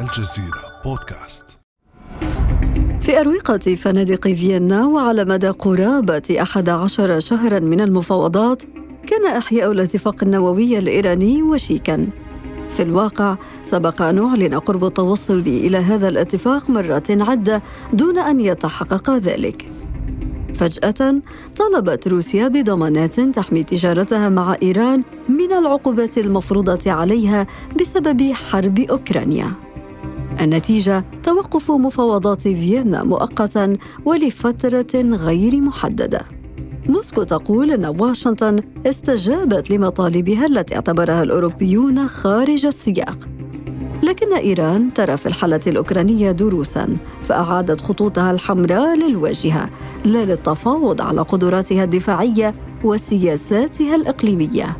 الجزيرة بودكاست. في أروقة فنادق فيينا وعلى مدى قرابة أحد عشر شهرا من المفاوضات كان إحياء الاتفاق النووي الإيراني وشيكا. في الواقع سبق أن أعلن قرب التوصل إلى هذا الاتفاق مرات عدة دون أن يتحقق ذلك. فجأة طلبت روسيا بضمانات تحمي تجارتها مع إيران من العقوبات المفروضة عليها بسبب حرب أوكرانيا. النتيجة توقف مفاوضات فيينا مؤقتا ولفترة غير محددة. موسكو تقول إن واشنطن استجابت لمطالبها التي اعتبرها الأوروبيون خارج السياق لكن إيران ترى في الحالة الأوكرانية دروسا فأعادت خطوطها الحمراء للواجهة لا للتفاوض على قدراتها الدفاعية وسياساتها الإقليمية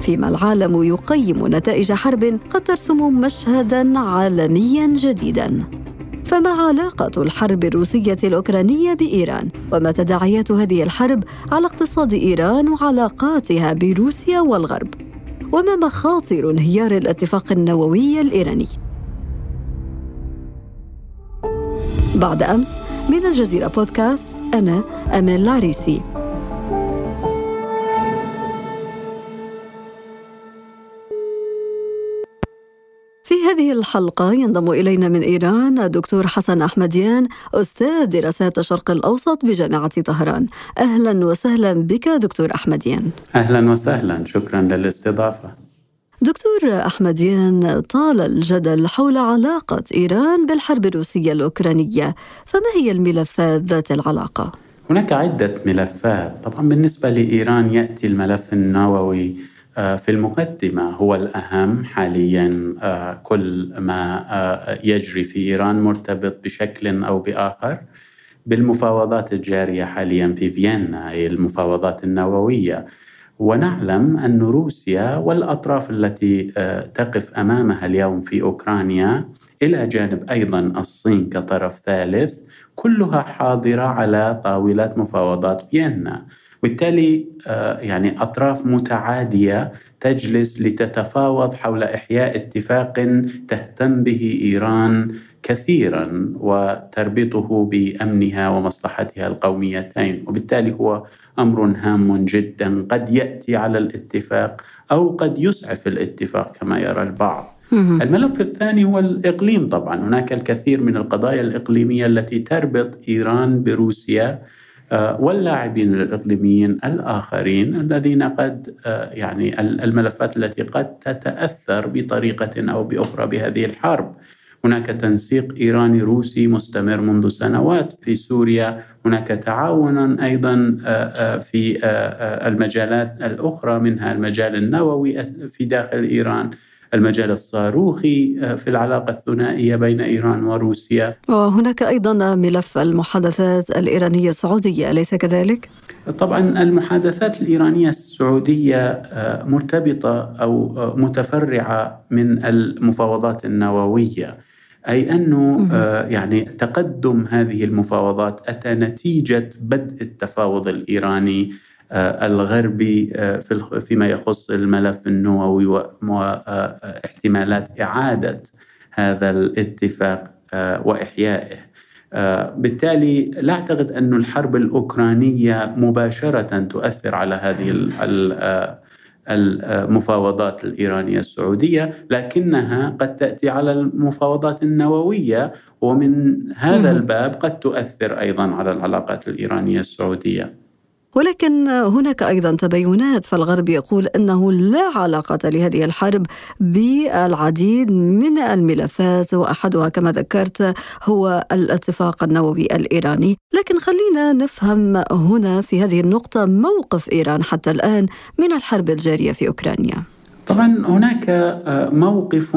فيما العالم يقيم نتائج حرب قد ترسم مشهدا عالميا جديدا فما علاقة الحرب الروسية الأوكرانية بإيران؟ وما تداعيات هذه الحرب على اقتصاد إيران وعلاقاتها بروسيا والغرب؟ وما مخاطر انهيار الاتفاق النووي الإيراني؟ بعد أمس من الجزيرة بودكاست أنا أمال العريسي هذه الحلقة ينضم إلينا من إيران الدكتور حسن أحمديان أستاذ دراسات الشرق الأوسط بجامعة طهران. أهلا وسهلا بك دكتور أحمديان. أهلا وسهلا شكرا للاستضافة. دكتور أحمديان طال الجدل حول علاقة إيران بالحرب الروسية الأوكرانية. فما هي الملفات ذات العلاقة؟ هناك عدة ملفات. طبعا بالنسبة لإيران يأتي الملف النووي في المقدمة هو الأهم حاليا آه، كل ما آه، يجري في إيران مرتبط بشكل أو بآخر بالمفاوضات الجارية حاليا في فيينا هي المفاوضات النووية. ونعلم أن روسيا والأطراف التي تقف أمامها اليوم في أوكرانيا إلى جانب أيضا الصين كطرف ثالث كلها حاضرة على طاولة مفاوضات فيينا. وبالتالي آه، يعني أطراف متعادية تجلس لتتفاوض حول إحياء اتفاق تهتم به إيران كثيرا وتربطه بأمنها ومصلحتها القوميتين. وبالتالي هو أمر هام جدا. قد يأتي على الاتفاق أو قد يسعف الاتفاق كما يرى البعض. الملف الثاني هو الإقليم طبعا. هناك الكثير من القضايا الإقليمية التي تربط إيران بروسيا واللاعبين الإقليميين الآخرين الذين قد آه، يعني الملفات التي قد تتأثر بطريقة أو بأخرى بهذه الحرب. هناك تنسيق إيراني روسي مستمر منذ سنوات في سوريا، هناك تعاون أيضا آه، في المجالات الأخرى منها المجال النووي في داخل إيران. المجال الصاروخي آه، في العلاقة الثنائية بين إيران وروسيا. وهناك أيضا ملف المحادثات الإيرانية السعودية أليس كذلك؟ طبعا المحادثات الإيرانية السعودية آه، مرتبطة أو آه، متفرعة من المفاوضات النووية. أي أنه يعني تقدم هذه المفاوضات أتى نتيجة بدء التفاوض الإيراني. الغربي آه، فيما يخص الملف النووي واحتمالات إعادة هذا الاتفاق آه، وإحيائه. بالتالي لا أعتقد أن الحرب الأوكرانية مباشرة تؤثر على هذه المفاوضات الإيرانية السعودية لكنها قد تأتي على المفاوضات النووية ومن هذا الباب قد تؤثر أيضا على العلاقات الإيرانية السعودية. ولكن هناك أيضا تباينات فالغرب يقول إنه لا علاقة لهذه الحرب بالعديد من الملفات وأحدها كما ذكرت هو الاتفاق النووي الإيراني، لكن خلينا نفهم هنا في هذه النقطة موقف إيران حتى الآن من الحرب الجارية في أوكرانيا. طبعا هناك موقف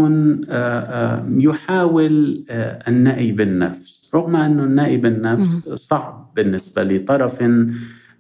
يحاول النأي بالنفس رغم أن النأي بالنفس صعب بالنسبة لطرف آه،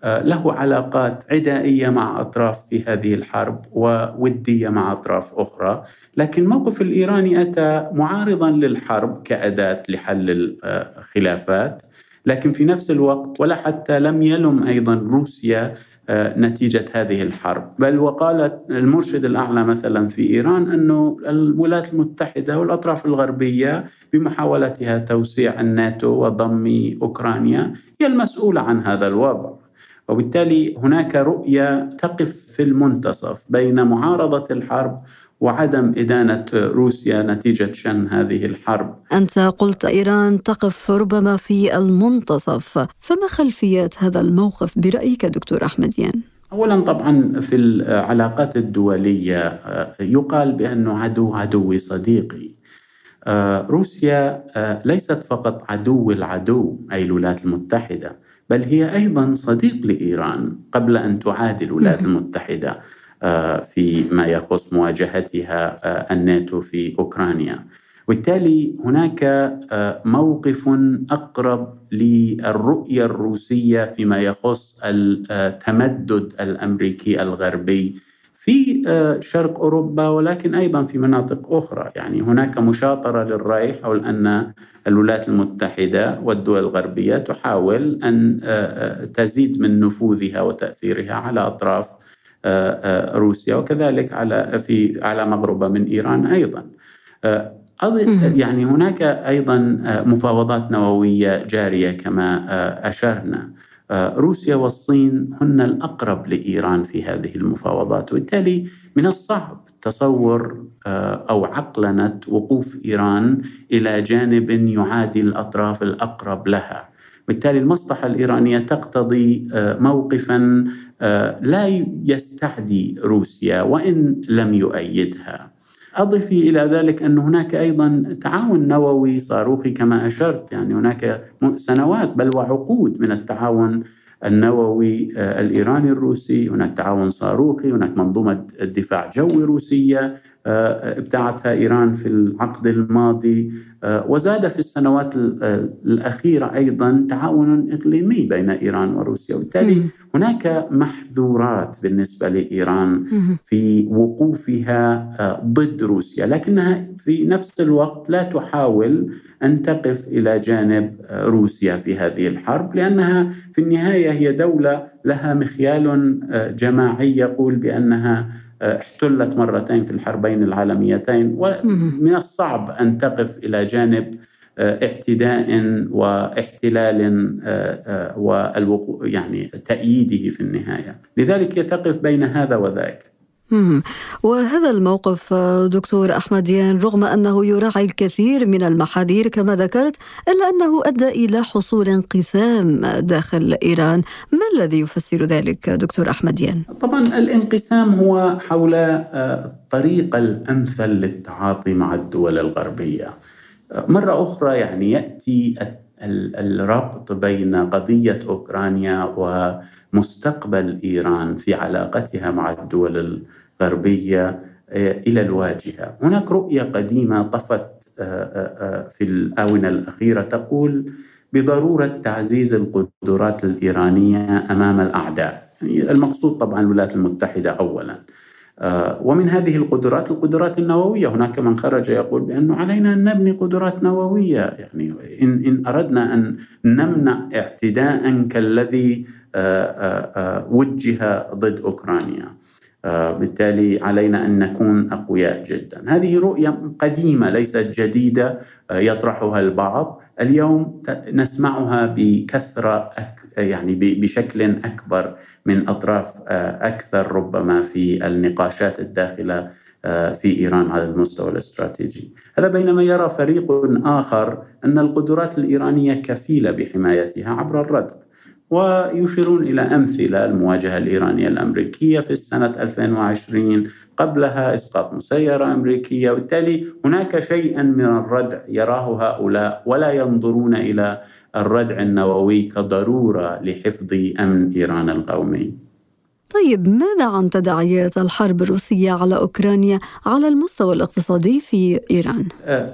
له علاقات عدائية مع أطراف في هذه الحرب وودية مع أطراف أخرى، لكن الموقف الإيراني أتى معارضا للحرب كأداة لحل الخلافات، لكن في نفس الوقت ولا حتى لم يلم أيضا روسيا نتيجة هذه الحرب. بل وقالت المرشد الأعلى مثلا في إيران أنه الولايات المتحدة والأطراف الغربية بمحاولتها توسيع الناتو وضم أوكرانيا هي المسؤولة عن هذا الوضع. وبالتالي هناك رؤية تقف في المنتصف بين معارضة الحرب وعدم إدانة روسيا نتيجة شن هذه الحرب. أنت قلت إيران تقف ربما في المنتصف. فما خلفية هذا الموقف برأيك دكتور أحمديان؟ اولا طبعا في العلاقات الدولية آه، يقال بأنه عدو عدوي صديقي. آه، روسيا آه، ليست فقط عدو العدو أي الولايات المتحدة. بل هي أيضا صديق لإيران قبل أن تعادي الولايات المتحدة في ما يخص مواجهتها الناتو في أوكرانيا. وبالتالي هناك آه، موقف أقرب للرؤية الروسية فيما يخص التمدد الأمريكي الغربي في آه، شرق أوروبا ولكن أيضا في مناطق أخرى، يعني هناك مشاطرة للراي حول ان الولايات المتحدة والدول الغربية تحاول أن آه، تزيد من نفوذها وتأثيرها على أطراف روسيا وكذلك على في على مغربه من إيران أيضا. يعني هناك أيضا آه، مفاوضات نووية جارية كما آه، أشرنا. آه، روسيا والصين هن الأقرب لإيران في هذه المفاوضات. وبالتالي من الصعب تصور أو عقلنة وقوف إيران إلى جانب يعادي الأطراف الأقرب لها. بالتالي المصلحة الإيرانية تقتضي موقفا لا يستعدي روسيا وإن لم يؤيدها. أضفي إلى ذلك أن هناك أيضا تعاون نووي صاروخي كما أشرت يعني هناك سنوات بل وعقود من التعاون النووي آه، الإيراني الروسي هناك تعاون صاروخي هناك منظومة دفاع جوي روسية آه، ابتعتها إيران في العقد الماضي. آه، وزاد في السنوات الأخيرة أيضا تعاون إقليمي بين إيران وروسيا. وبالتالي هناك محذورات بالنسبة لإيران في وقوفها آه، ضد روسيا. لكنها في نفس الوقت لا تحاول أن تقف إلى جانب روسيا في هذه الحرب لأنها في النهاية هي دولة لها مخيال جماعي يقول بأنها احتلت مرتين في الحربين العالميتين ومن الصعب أن تقف إلى جانب آه، اعتداء واحتلال آه، آه، يعني تأييده في النهاية. لذلك تقف بين هذا وذاك. وهذا الموقف دكتور أحمد ديان رغم أنه يراعي الكثير من المحاذير كما ذكرت إلا أنه أدى إلى حصول انقسام داخل إيران. ما الذي يفسر ذلك دكتور أحمد ديان؟ طبعا الانقسام هو حول الطريقة الأمثل للتعاطي مع الدول الغربية. مرة أخرى يعني يأتي الربط بين قضية أوكرانيا ومستقبل إيران في علاقتها مع الدول الغربية آه، إلى الواجهة. هناك رؤية قديمة طفت آه، آه، في الآونة الأخيرة تقول بضرورة تعزيز القدرات الإيرانية أمام الأعداء. يعني المقصود طبعا الولايات المتحدة أولا. ومن هذه القدرات القدرات النووية. هناك من خرج يقول بأنه علينا أن نبني قدرات نووية. يعني إن, إن أردنا أن نمنع اعتداء كالذي وجه ضد أوكرانيا. آه، بالتالي علينا أن نكون أقوياء جدا. هذه رؤية قديمة ليست جديدة آه، يطرحها البعض، اليوم نسمعها بكثرة يعني بشكل أكبر من أطراف آه، أكثر ربما في النقاشات الداخلة في إيران على المستوى الاستراتيجي. هذا بينما يرى فريق آخر أن القدرات الإيرانية كفيلة بحمايتها عبر الردع. ويشيرون إلى أمثلة المواجهة الإيرانية الأمريكية في السنة 2020 قبلها إسقاط مسيرة أمريكية. وبالتالي هناك شيئا من الردع يراه هؤلاء ولا ينظرون إلى الردع النووي كضرورة لحفظ أمن إيران القومي. طيب ماذا عن تداعيات الحرب الروسية على أوكرانيا على المستوى الاقتصادي في إيران؟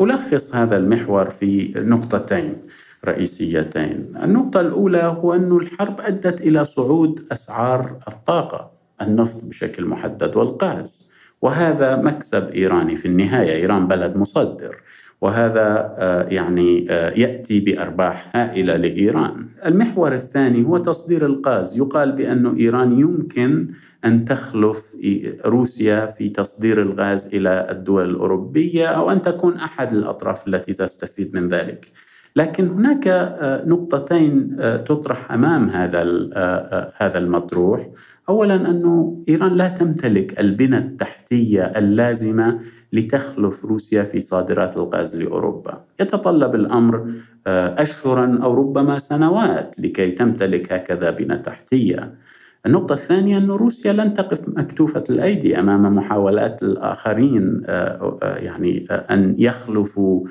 ألخص هذا المحور في نقطتين. رئيسيتين النقطة الأولى هو أن الحرب أدت إلى صعود أسعار الطاقة النفط بشكل محدد والغاز وهذا مكسب إيراني في النهاية إيران بلد مصدر وهذا يعني يأتي بأرباح هائلة لإيران. المحور الثاني هو تصدير الغاز، يقال بأن إيران يمكن أن تخلف روسيا في تصدير الغاز إلى الدول الأوروبية أو أن تكون أحد الأطراف التي تستفيد من ذلك. لكن هناك نقطتين تطرح أمام هذا هذا المطروح. اولا أنه إيران لا تمتلك البنى التحتية اللازمة لتخلف روسيا في صادرات الغاز لأوروبا. يتطلب الأمر اشهرا أو ربما سنوات لكي تمتلك هكذا بنى تحتية. النقطة الثانية أن روسيا لن تقف مكتوفة الأيدي أمام محاولات الآخرين يعني أن يخلفوا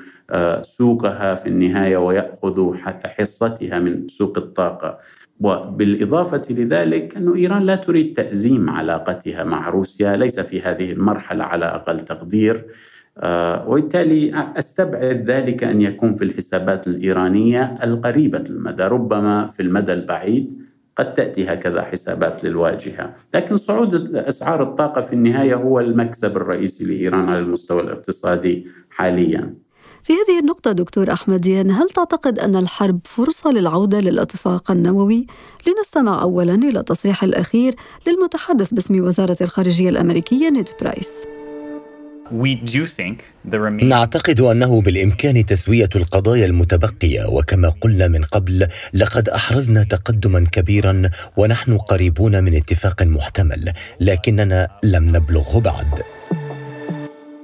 سوقها في النهاية ويأخذوا حصتها من سوق الطاقة. وبالإضافة لذلك أن إيران لا تريد تأزيم علاقتها مع روسيا ليس في هذه المرحلة على أقل تقدير. وبالتالي أستبعد ذلك أن يكون في الحسابات الإيرانية القريبة المدى ربما في المدى البعيد قد تأتي هكذا حسابات للواجهة، لكن صعود أسعار الطاقة في النهاية هو المكسب الرئيسي لإيران على المستوى الاقتصادي حاليا. في هذه النقطة دكتور أحمديان هل تعتقد أن الحرب فرصة للعودة للاتفاق النووي؟ لنستمع أولا إلى التصريح الأخير للمتحدث باسم وزارة الخارجية الأمريكية نيد برايس نعتقد أنه بالإمكان تسوية القضايا المتبقية وكما قلنا من قبل لقد أحرزنا تقدما كبيرا ونحن قريبون من اتفاق محتمل لكننا لم نبلغه بعد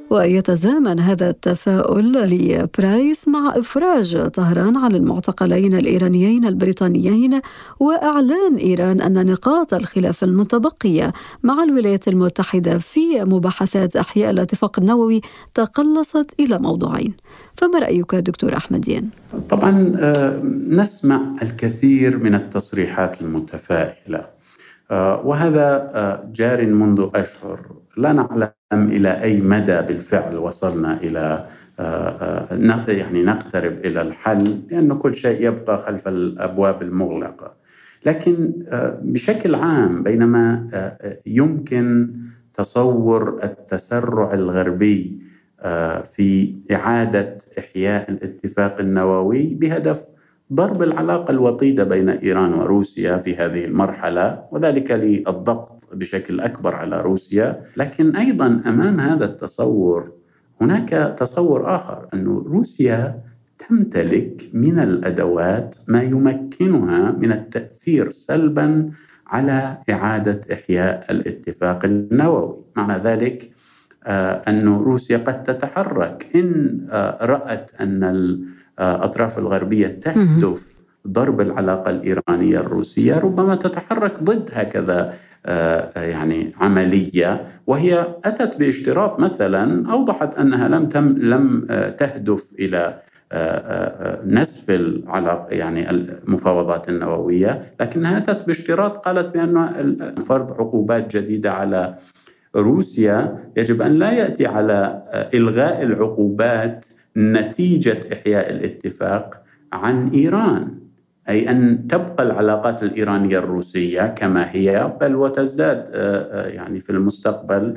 ويتزامن هذا التفاؤل لبرايس مع إفراج طهران عن المعتقلين الإيرانيين البريطانيين وإعلان إيران أن نقاط الخلاف المتبقية مع الولايات المتحدة في مباحثات أحياء الاتفاق النووي تقلصت إلى موضوعين فما رأيك دكتور أحمديان؟ طبعا نسمع الكثير من التصريحات المتفائلة وهذا جار منذ أشهر. لا نعلم إلى أي مدى بالفعل وصلنا إلى يعني نقترب إلى الحل لأن كل شيء يبقى خلف الأبواب المغلقة. لكن بشكل عام بينما يمكن تصور التسرع الغربي في إعادة إحياء الاتفاق النووي بهدف ضرب العلاقة الوطيدة بين إيران وروسيا في هذه المرحلة وذلك للضغط بشكل أكبر على روسيا، لكن أيضا أمام هذا التصور هناك تصور آخر انه روسيا تمتلك من الأدوات ما يمكنها من التأثير سلبا على إعادة إحياء الاتفاق النووي، معنى ذلك أن روسيا قد تتحرك. إن رأت أن الأطراف الغربية تهدف ضرب العلاقة الإيرانية الروسية ربما تتحرك ضد هكذا يعني عملية وهي أتت باشتراط مثلا أوضحت أنها لم تم لم تهدف إلى نسف العلاقة يعني المفاوضات النووية لكنها أتت باشتراط قالت بأن فرض عقوبات جديدة على روسيا يجب أن لا يأتي على إلغاء العقوبات نتيجة إحياء الاتفاق عن إيران أي أن تبقى العلاقات الإيرانية الروسية كما هي بل وتزداد يعني في المستقبل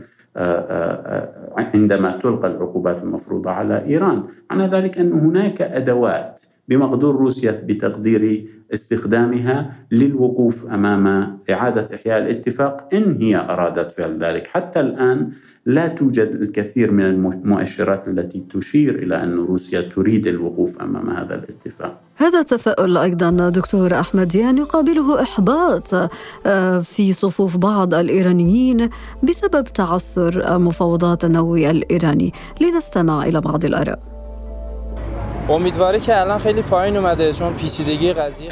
عندما تلقى العقوبات المفروضة على إيران، معنى ذلك أن هناك أدوات بمقدور روسيا بتقدير استخدامها للوقوف أمام إعادة إحياء الاتفاق إن هي أرادت فعل ذلك، حتى الآن لا توجد الكثير من المؤشرات التي تشير إلى أن روسيا تريد الوقوف أمام هذا الاتفاق. هذا التفاؤل أيضا دكتور احمديان يقابله إحباط في صفوف بعض الإيرانيين بسبب تعثر المفاوضات النوويه الإيراني، لنستمع إلى بعض الآراء.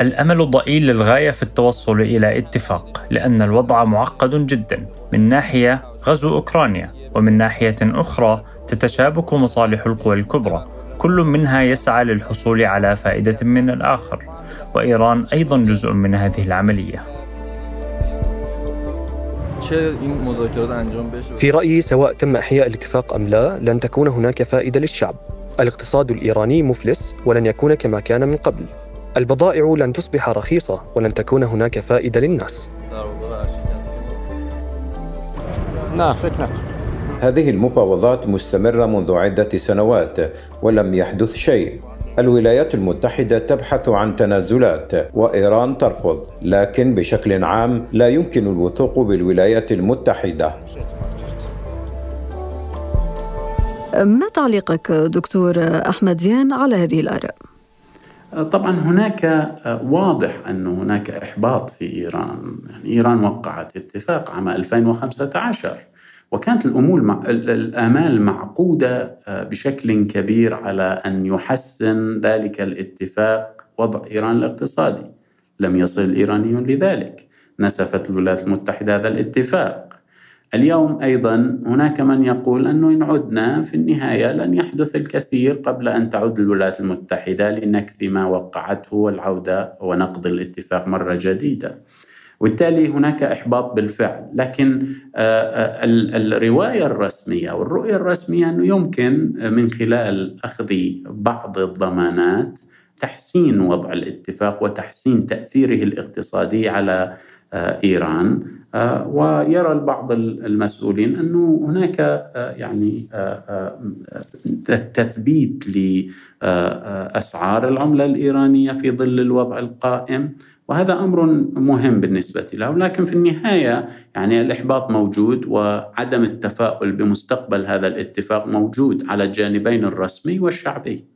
الأمل ضئيل للغاية في التوصل إلى اتفاق لأن الوضع معقد جدا. من ناحية غزو أوكرانيا ومن ناحية أخرى تتشابك مصالح القوى الكبرى. كل منها يسعى للحصول على فائدة من الآخر وإيران أيضا جزء من هذه العملية. في رأيي سواء تم إحياء الاتفاق أم لا لن تكون هناك فائدة للشعب. الاقتصاد الإيراني مفلس ولن يكون كما كان من قبل. البضائع لن تصبح رخيصة ولن تكون هناك فائدة للناس. نکن هذه المفاوضات مستمرة منذ عدة سنوات ولم يحدث شيء. الولايات المتحدة تبحث عن تنازلات وإيران ترفض لكن بشكل عام لا يمكن الوثوق بالولايات المتحدة. ما تعليقك دكتور أحمد زيان على هذه الآراء؟ طبعا هناك واضح أن هناك إحباط في إيران. يعني إيران وقعت اتفاق عام 2015 وكانت الأمور مع الآمال معقودة بشكل كبير على أن يحسن ذلك الاتفاق وضع إيران الاقتصادي. لم يصل الإيرانيون لذلك. نسفت الولايات المتحدة هذا الاتفاق. اليوم أيضا هناك من يقول انه إن عدنا في النهاية لن يحدث الكثير قبل أن تعود الولايات المتحدة لنكث ما وقعته والعودة ونقض الاتفاق مرة جديدة. وبالتالي هناك إحباط بالفعل، لكن الرواية الرسمية والرؤية الرسمية أنه يمكن من خلال أخذ بعض الضمانات تحسين وضع الاتفاق وتحسين تأثيره الاقتصادي على إيران. آه، ويرى البعض المسؤولين أنه هناك آه، يعني آه، تثبيت لاسعار العملة الإيرانية في ظل الوضع القائم. وهذا أمر مهم بالنسبة له. لكن في النهاية يعني الإحباط موجود وعدم التفاؤل بمستقبل هذا الاتفاق موجود على الجانبين الرسمي والشعبي.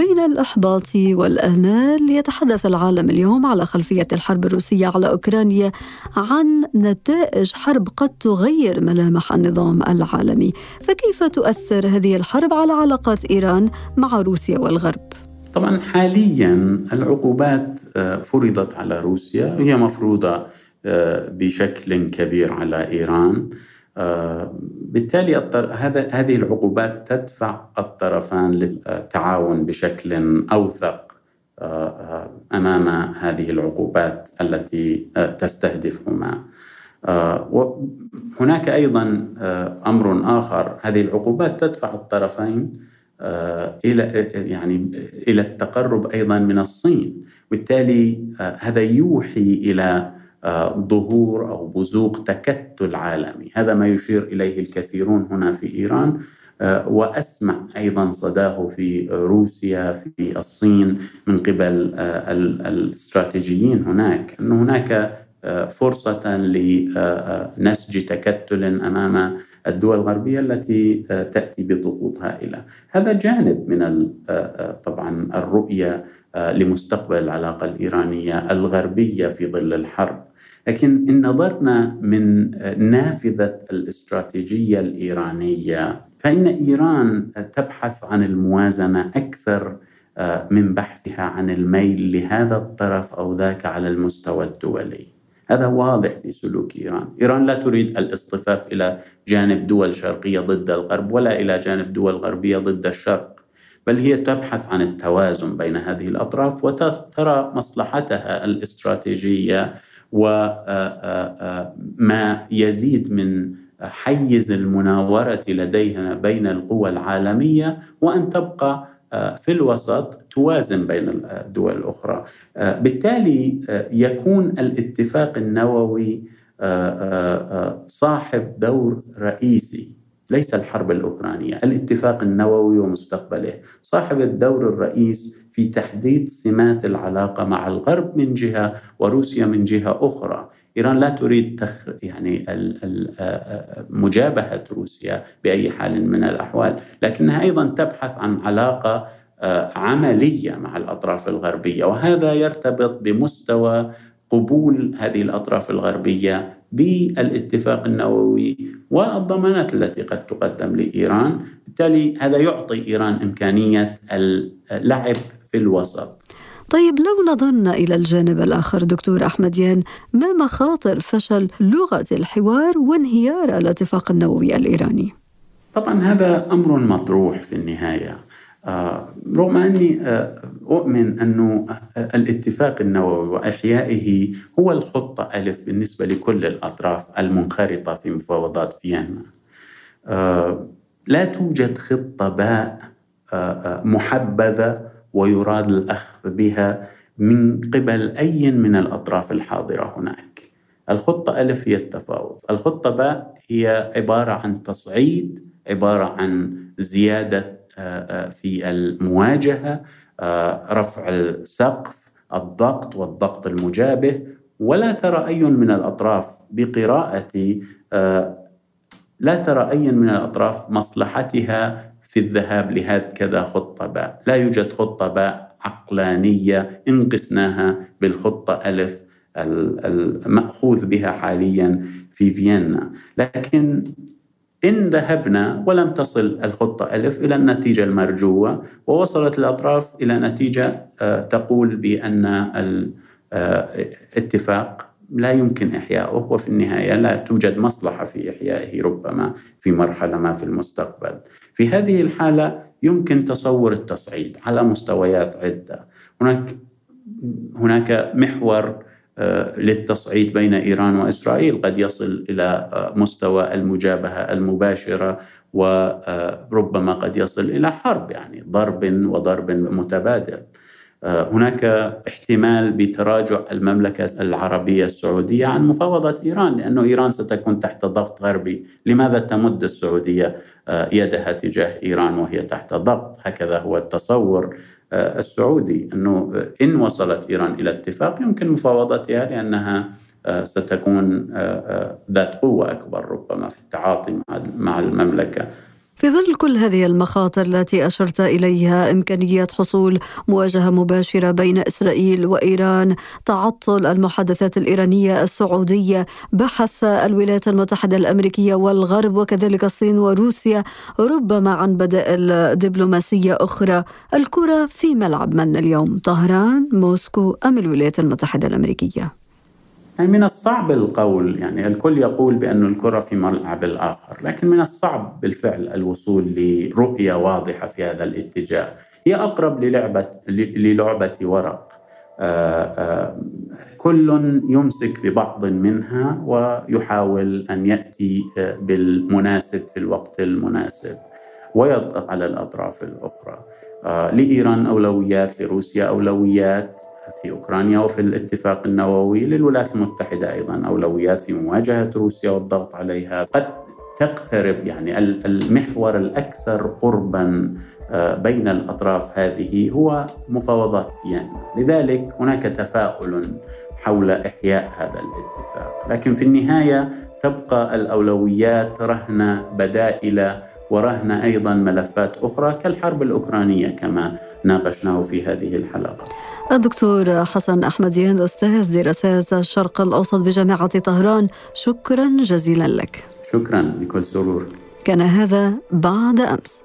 بين الإحباط والآمال يتحدث العالم اليوم على خلفية الحرب الروسية على أوكرانيا عن نتائج حرب قد تغير ملامح النظام العالمي فكيف تؤثر هذه الحرب على علاقات إيران مع روسيا والغرب؟ طبعا حاليا العقوبات آه، فرضت على روسيا هي مفروضة آه، بشكل كبير على إيران بالتالي هذا هذه العقوبات تدفع الطرفان للتعاون بشكل أوثق آه، آه، أمام هذه العقوبات التي تستهدفهما. وهناك أيضا أمر آخر. هذه العقوبات تدفع الطرفين إلى يعني إلى التقرب أيضا من الصين. بالتالي هذا يوحي إلى ظهور أو بزوق تكتل عالمي، هذا ما يشير إليه الكثيرون هنا في إيران آه، وأسمع أيضا صداه في روسيا في الصين من قبل آه، الاستراتيجيين هناك أن هناك آه، فرصة لنسج تكتل أمام الدول الغربية التي تأتي بضغوط هائلة، هذا جانب من طبعا الرؤية لمستقبل العلاقة الإيرانية الغربية في ظل الحرب. لكن إن نظرنا من نافذة الاستراتيجية الإيرانية فإن إيران تبحث عن الموازنة أكثر آه، من بحثها عن الميل لهذا الطرف أو ذاك على المستوى الدولي. هذا واضح في سلوك إيران. إيران لا تريد الاصطفاف إلى جانب دول شرقية ضد الغرب ولا إلى جانب دول غربية ضد الشرق. بل هي تبحث عن التوازن بين هذه الأطراف وترى مصلحتها الاستراتيجية وما آه، آه، يزيد من حيز المناورة لدينا بين القوى العالمية وأن تبقى آه، في الوسط توازن بين الدول الأخرى. بالتالي يكون الاتفاق النووي صاحب دور رئيسي. ليس الحرب الأوكرانية الاتفاق النووي ومستقبله. صاحب الدور الرئيس في تحديد سمات العلاقة مع الغرب من جهة وروسيا من جهة أخرى. إيران لا تريد تخ يعني مجابهة روسيا بأي حال من الأحوال. لكنها أيضا تبحث عن علاقة عملية مع الأطراف الغربية وهذا يرتبط بمستوى قبول هذه الأطراف الغربية بالاتفاق النووي والضمانات التي قد تقدم لإيران، بالتالي هذا يعطي إيران إمكانية اللعب في الوسط. طيب لو نظرنا إلى الجانب الآخر دكتور أحمد يان، ما مخاطر فشل لغة الحوار وانهيار الاتفاق النووي الإيراني؟ طبعا هذا أمر مطروح في النهاية. رغم أني أؤمن أن الاتفاق النووي وإحيائه هو الخطة ألف بالنسبة لكل الأطراف المنخرطة في مفاوضات فيينا. لا توجد خطة باء محبذة ويراد الأخذ بها من قبل أي من الأطراف الحاضرة هناك. الخطة ألف هي التفاوض. الخطة باء هي عبارة عن تصعيد عبارة عن زيادة آه، آه، في المواجهة آه، رفع السقف الضغط والضغط المجابه. ولا ترى أي من الأطراف بقراءتي لا ترى أي من الأطراف مصلحتها في الذهاب لهكذا خطة باء. لا يوجد خطة باء عقلانية إن قسناها بالخطة ألف المأخوذ بها حاليا في فيينا. لكن إن ذهبنا ولم تصل الخطة ألف إلى النتيجة المرجوة ووصلت الأطراف إلى نتيجة آه، تقول بأن الاتفاق آه، لا يمكن إحياؤه وفي النهاية لا توجد مصلحة في إحيائه ربما في مرحلة ما في المستقبل. في هذه الحالة يمكن تصور التصعيد على مستويات عدة. هناك هناك محور للتصعيد بين إيران وإسرائيل قد يصل إلى آه، مستوى المجابهة المباشرة وربما قد يصل إلى حرب يعني ضرب وضرب متبادل. آه، هناك احتمال بتراجع المملكة العربية السعودية عن مفاوضة إيران لأنه إيران ستكون تحت ضغط غربي، لماذا تمد السعودية يدها تجاه إيران وهي تحت ضغط؟ هكذا هو التصور آه، السعودي أنه إن وصلت إيران إلى اتفاق يمكن مفاوضتها لأنها آه، ستكون آه، ذات قوة أكبر ربما في التعاطي مع المملكة. في ظل كل هذه المخاطر التي أشرت إليها امكانيه حصول مواجهة مباشرة بين إسرائيل وإيران تعطل المحادثات الإيرانية السعودية بحث الولايات المتحدة الأمريكية والغرب وكذلك الصين وروسيا ربما عن بدائل دبلوماسيه أخرى. الكرة في ملعب من اليوم؟ طهران موسكو أم الولايات المتحدة الأمريكية؟ يعني من الصعب القول يعني الكل يقول بأن الكرة في ملعب الآخر لكن من الصعب بالفعل الوصول لرؤية واضحة في هذا الاتجاه. هي أقرب للعبة للعبة ورق. آه، آه، كل يمسك ببعض منها ويحاول أن يأتي آه، بالمناسب في الوقت المناسب ويضغط على الأطراف الأخرى. لإيران أولويات لروسيا أولويات. في أوكرانيا وفي الاتفاق النووي للولايات المتحدة أيضا أولويات في مواجهة روسيا والضغط عليها. قد تقترب يعني المحور الأكثر قربا آه، بين الأطراف هذه هو مفاوضات فيينا، لذلك هناك تفاؤل حول إحياء هذا الاتفاق، لكن في النهاية تبقى الأولويات رهن بدائل ورهن أيضا ملفات أخرى كالحرب الأوكرانية كما ناقشناه في هذه الحلقة. الدكتور حسن أحمديان أستاذ دراسات الشرق الأوسط بجامعة طهران شكرا جزيلا لك. شكرا بكل سرور. كان هذا بعد أمس.